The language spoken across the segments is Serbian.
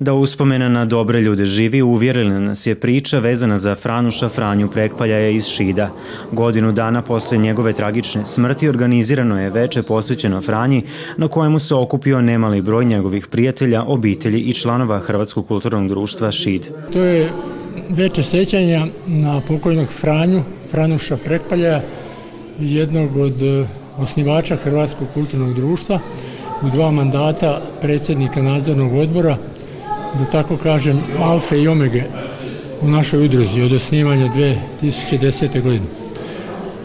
Da uspomena na dobre ljude živi uvjerila nas je priča vezana za Franuša Franju Prekpaljaja iz Šida. Godinu dana posle njegove tragične smrti organizirano je veče posvećeno Franji na kojemu se okupio nemali broj njegovih prijatelja, obitelji i članova Hrvatskog kulturnog društva Šid. To je veče sećanja na pokojnog Franju, Franuša Prekpaljaja, jednog od e, osnivača Hrvatskog kulturnog društva, u dva mandata predsjednika nadzornog odbora – da tako kažem, alfe i omege u našoj udruzi od osnivanja 2010. godine.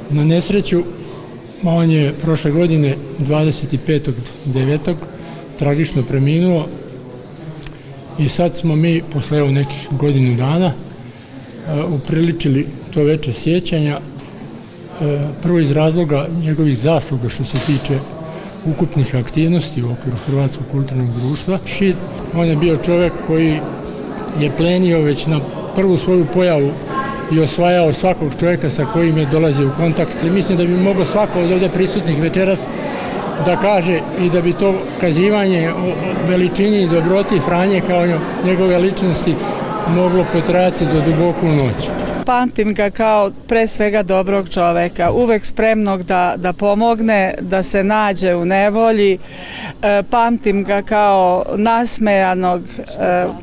Na nesreću, on je prošle godine 25.9. tragično preminuo i sad smo mi, posle evo nekih godinu dana, e, upriličili to veče sjećanja, e, prvo iz razloga njegovih zasluga što se tiče ukupnih aktivnosti u okviru Hrvatskog kulturnog društva. Šid, on je bio čovjek koji je plenio već na prvu svoju pojavu i osvajao svakog čovjeka sa kojim je dolazio u kontakt. I mislim da bi mogao svako od ovdje prisutnih večeras da kaže i da bi to kazivanje o veličini i dobroti Franje kao njegove ličnosti moglo potrajati do duboku noć. Pamtim ga kao pre svega dobrog čoveka, uvek spremnog da, da pomogne, da se nađe u nevolji. E, pamtim ga kao nasmejanog, e,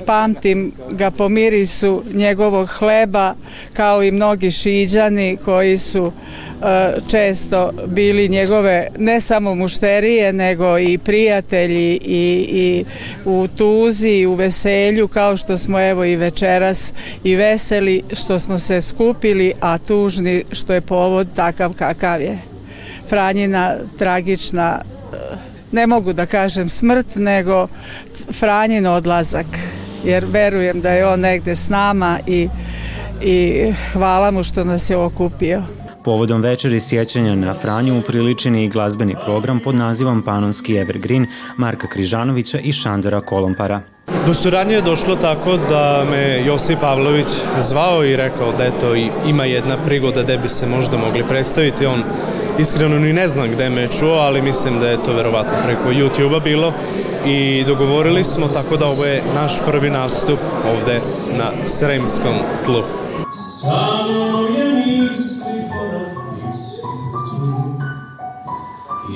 pamtim ga po mirisu njegovog hleba, kao i mnogi šiđani koji su e, često bili njegove ne samo mušterije, nego i prijatelji i, i u tuzi i u veselju, kao što smo evo i večeras i veseli što smo se se skupili, a tužni što je povod takav kakav je. Franjina tragična, eh, ne mogu da kažem smrt, nego Franjin odlazak, jer verujem da je on negde s nama i, i hvala mu što nas je okupio. Povodom večeri sjećanja na Franju upriličen je i glazbeni program pod nazivom Panonski Evergreen Marka Križanovića i Šandora Kolompara. Do suradnje je došlo tako da me Josip Pavlović zvao i rekao da eto ima jedna prigoda gde bi se možda mogli predstaviti. On iskreno ni ne znam gde me je čuo, ali mislim da je to verovatno preko YouTube-a bilo i dogovorili smo tako da ovo je naš prvi nastup ovde na Sremskom tlu. Samo je misli porodnici tu,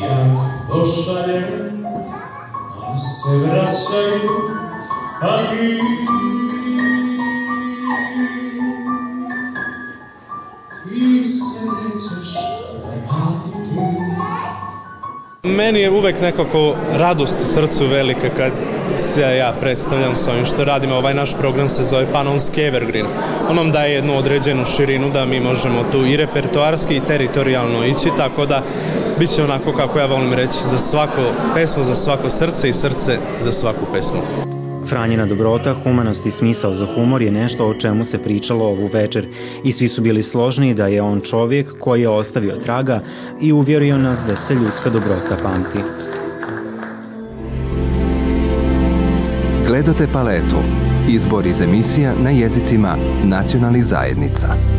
jak pošaljem, ali se vraćaju a ti. se nećeš Meni je uvek nekako radost u srcu velika kad se ja predstavljam sa onim što radimo. Ovaj naš program se zove Panonski Evergreen. On nam daje jednu određenu širinu da mi možemo tu i repertoarski i teritorijalno ići, tako da bit će onako kako ja volim reći, za svako pesmu, za svako srce i srce za svaku pesmu. Franjena dobrota, humanost i smisao za humor je nešto o čemu se pričalo ovu večer i svi su bili složni da je on čovjek koji je ostavio traga i uvjerio nas da se ljudska dobrota pamti. Gledate paletu. Izbor iz emisija na jezicima nacionalnih zajednica.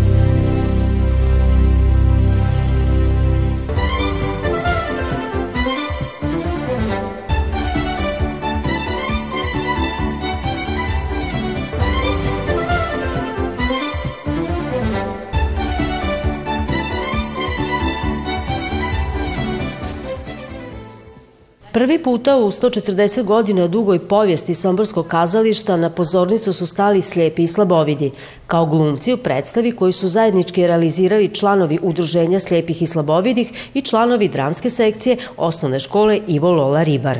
Prvi puta u 140 godina dugoj povijesti Somborskog kazališta na pozornicu su stali slijepi i slabovidi, kao glumci u predstavi koji su zajednički realizirali članovi Udruženja slijepih i slabovidih i članovi dramske sekcije osnovne škole Ivo Lola Ribar.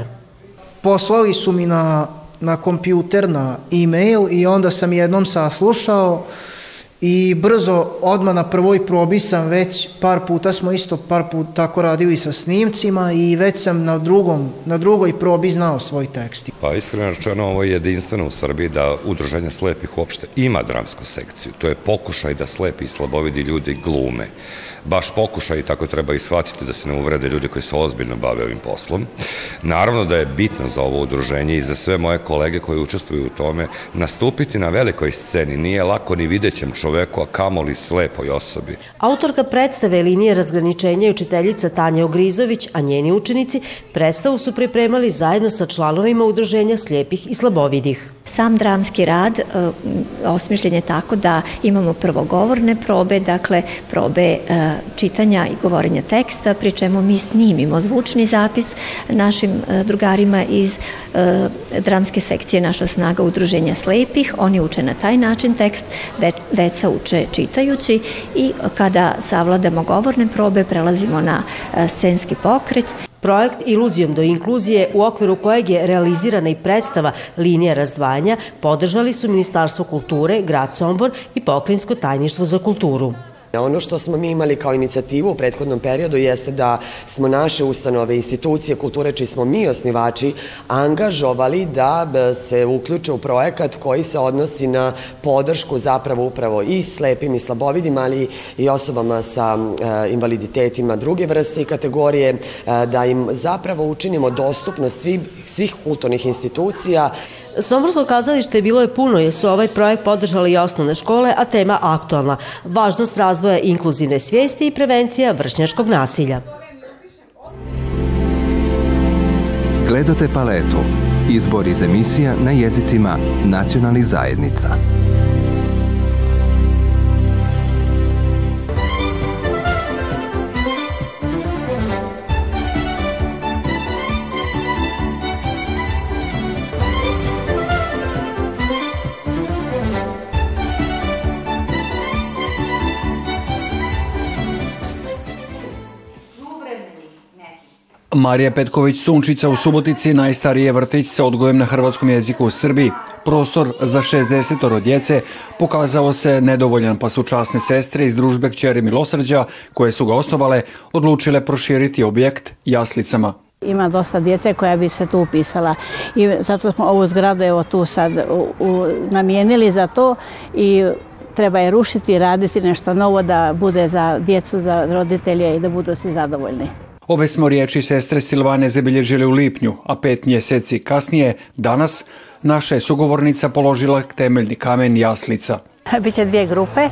Poslali su mi na, na kompjuter, na e-mail i onda sam jednom saslušao uh, I brzo, odmah na prvoj probi sam već, par puta smo isto par puta tako radili sa snimcima i već sam na, drugom, na drugoj probi znao svoj tekst. Pa iskreno rečeno ovo je jedinstveno u Srbiji da udruženje slepih uopšte ima dramsku sekciju. To je pokušaj da slepi i slabovidi ljudi glume baš pokušaj, i tako treba i shvatiti da se ne uvrede ljudi koji se ozbiljno bave ovim poslom. Naravno da je bitno za ovo udruženje i za sve moje kolege koji učestvuju u tome nastupiti na velikoj sceni. Nije lako ni videćem čoveku, a kamoli slepoj osobi. Autorka predstave linije razgraničenja je učiteljica Tanja Ogrizović, a njeni učenici predstavu su pripremali zajedno sa članovima udruženja slijepih i slabovidih. Sam dramski rad e, osmišljen je tako da imamo prvo govorne probe, dakle probe e, čitanja i govorenja teksta, pri čemu mi snimimo zvučni zapis našim e, drugarima iz dramske sekcije Naša snaga udruženja slepih. Oni uče na taj način tekst, deca uče čitajući i kada savladamo govorne probe prelazimo na scenski pokret Projekt Iluzijom do inkluzije, u okviru kojeg je realizirana i predstava Linija razdvajanja, podržali su Ministarstvo kulture, grad Sombor i Pokrinjsko tajništvo za kulturu. Da, ono što smo mi imali kao inicijativu u prethodnom periodu jeste da smo naše ustanove, institucije kulture, čiji smo mi osnivači, angažovali da e, se uključe u projekat koji se odnosi na podršku zapravo upravo i slepim i slabovidim, ali i osobama sa e, invaliditetima druge vrste i kategorije, e, da im zapravo učinimo dostupnost svih, svih kulturnih institucija. Somborsko kazalište bilo je puno jer su ovaj projekt podržali i osnovne škole, a tema aktualna. Važnost razvoja inkluzivne svijesti i prevencija vršnjačkog nasilja. Gledate paletu. Izbor iz emisija na jezicima nacionalnih zajednica. Marija Petković-Sunčica u Subotici najstariji vrtić sa odgojem na hrvatskom jeziku u Srbiji. Prostor za 60 djece pokazao se nedovoljan pa su časne sestre iz družbe Kćeri Milosrđa koje su ga osnovale odlučile proširiti objekt jaslicama. Ima dosta djece koja bi se tu upisala i zato smo ovu zgradu evo tu sad u, u, namijenili za to i treba je rušiti i raditi nešto novo da bude za djecu, za roditelje i da budu svi zadovoljni. Ove smo riječi sestre Silvane zabilježili u lipnju, a pet mjeseci kasnije, danas, naša je sugovornica položila temeljni kamen jaslica. Biće dvije grupe,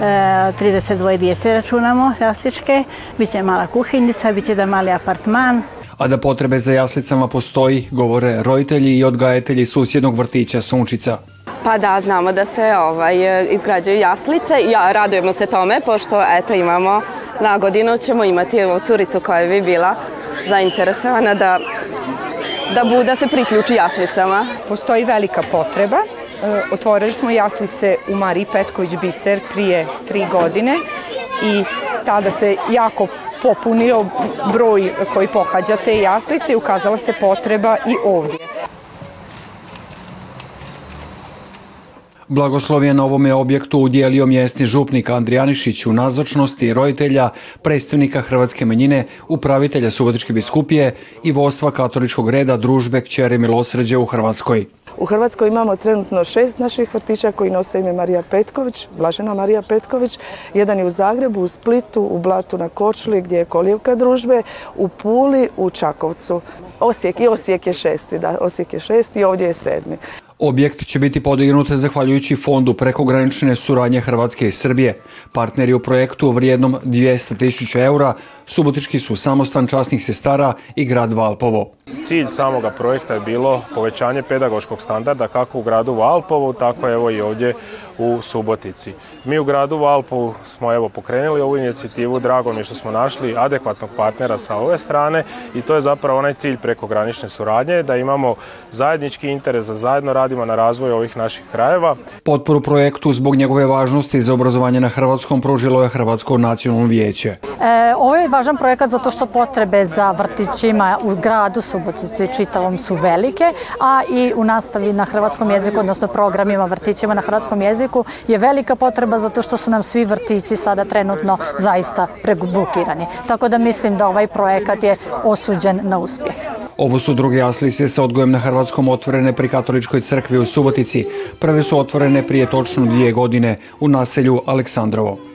32 e, djece računamo jasličke, biće mala kuhinjica, biće da mali apartman. A da potrebe za jaslicama postoji, govore roditelji i odgajatelji susjednog vrtića Sunčica. Pa da, znamo da se ovaj, izgrađaju jaslice i ja, radujemo se tome, pošto eto, imamo na godinu ćemo imati evo curicu koja bi bila zainteresovana da, da, bu, da se priključi jaslicama. Postoji velika potreba. E, otvorili smo jaslice u Mariji Petković Biser prije tri godine i tada se jako popunio broj koji pohađa te jaslice i ukazala se potreba i ovdje. Blagoslovljen ovome objektu udjelio mjesni župnik Andrijanišić u nazočnosti roditelja, predstavnika hrvatske manjine, upravitelja Subotičke biskupije i vostva katoličkog reda družbe kćere milosrđe u Hrvatskoj. U Hrvatskoj imamo trenutno šest naših vrtića koji nose ime Marija Petković, Blažena Marija Petković. Jedan je u Zagrebu, u Splitu, u Blatu na Korčuli gdje je kolijevka družbe, u Puli, u Čakovcu. Osijek i Osijek je šesti, da, Osijek je šesti i ovdje je sedmi. Objekt će biti podignut zahvaljujući Fondu prekogranične suradnje Hrvatske i Srbije. Partneri u projektu vrijednom 200.000 eura Subotički su samostan časnih sestara i grad Valpovo. Cilj samoga projekta je bilo povećanje pedagoškog standarda kako u gradu Valpovo, tako evo i ovdje u Subotici. Mi u gradu Valpovu smo evo pokrenuli ovu inicijativu, drago mi što smo našli adekvatnog partnera sa ove strane i to je zapravo onaj cilj prekogranične suradnje, da imamo zajednički interes da zajedno radimo na razvoju ovih naših krajeva. Potporu projektu zbog njegove važnosti za obrazovanje na Hrvatskom pružilo je Hrvatsko nacionalno vijeće. E, ovo je važan projekat zato što potrebe za vrtićima u gradu Subotici čitavom su velike, a i u nastavi na hrvatskom jeziku, odnosno programima vrtićima na hrvatskom jeziku Šabačeku je velika potreba zato što su nam svi vrtići sada trenutno zaista prebukirani. Tako da mislim da ovaj projekat je osuđen na uspjeh. Ovo su druge jaslice sa odgojem na Hrvatskom otvorene pri Katoličkoj crkvi u Subotici. Prve su otvorene prije točno dvije godine u naselju Aleksandrovo.